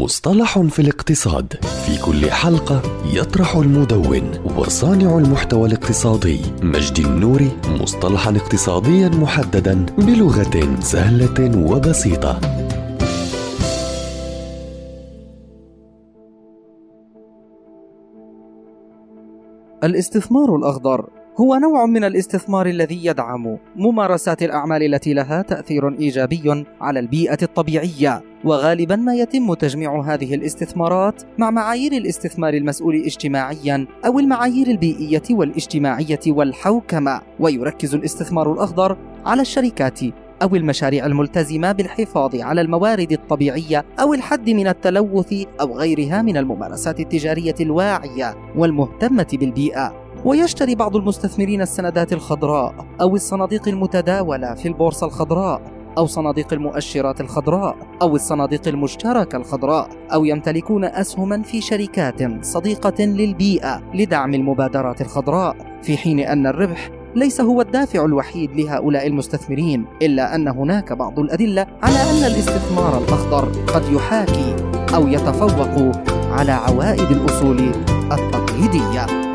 مصطلح في الاقتصاد. في كل حلقة يطرح المدون وصانع المحتوى الاقتصادي مجدي النوري مصطلحا اقتصاديا محددا بلغة سهلة وبسيطة. الاستثمار الأخضر هو نوع من الاستثمار الذي يدعم ممارسات الأعمال التي لها تأثير إيجابي على البيئة الطبيعية. وغالبا ما يتم تجميع هذه الاستثمارات مع معايير الاستثمار المسؤول اجتماعيا أو المعايير البيئية والاجتماعية والحوكمة. ويركز الاستثمار الأخضر على الشركات أو المشاريع الملتزمة بالحفاظ على الموارد الطبيعية أو الحد من التلوث أو غيرها من الممارسات التجارية الواعية والمهتمة بالبيئة. ويشتري بعض المستثمرين السندات الخضراء أو الصناديق المتداولة في البورصة الخضراء. أو صناديق المؤشرات الخضراء أو الصناديق المشتركة الخضراء أو يمتلكون أسهما في شركات صديقة للبيئة لدعم المبادرات الخضراء في حين أن الربح ليس هو الدافع الوحيد لهؤلاء المستثمرين إلا أن هناك بعض الأدلة على أن الاستثمار الأخضر قد يحاكي أو يتفوق على عوائد الأصول التقليدية.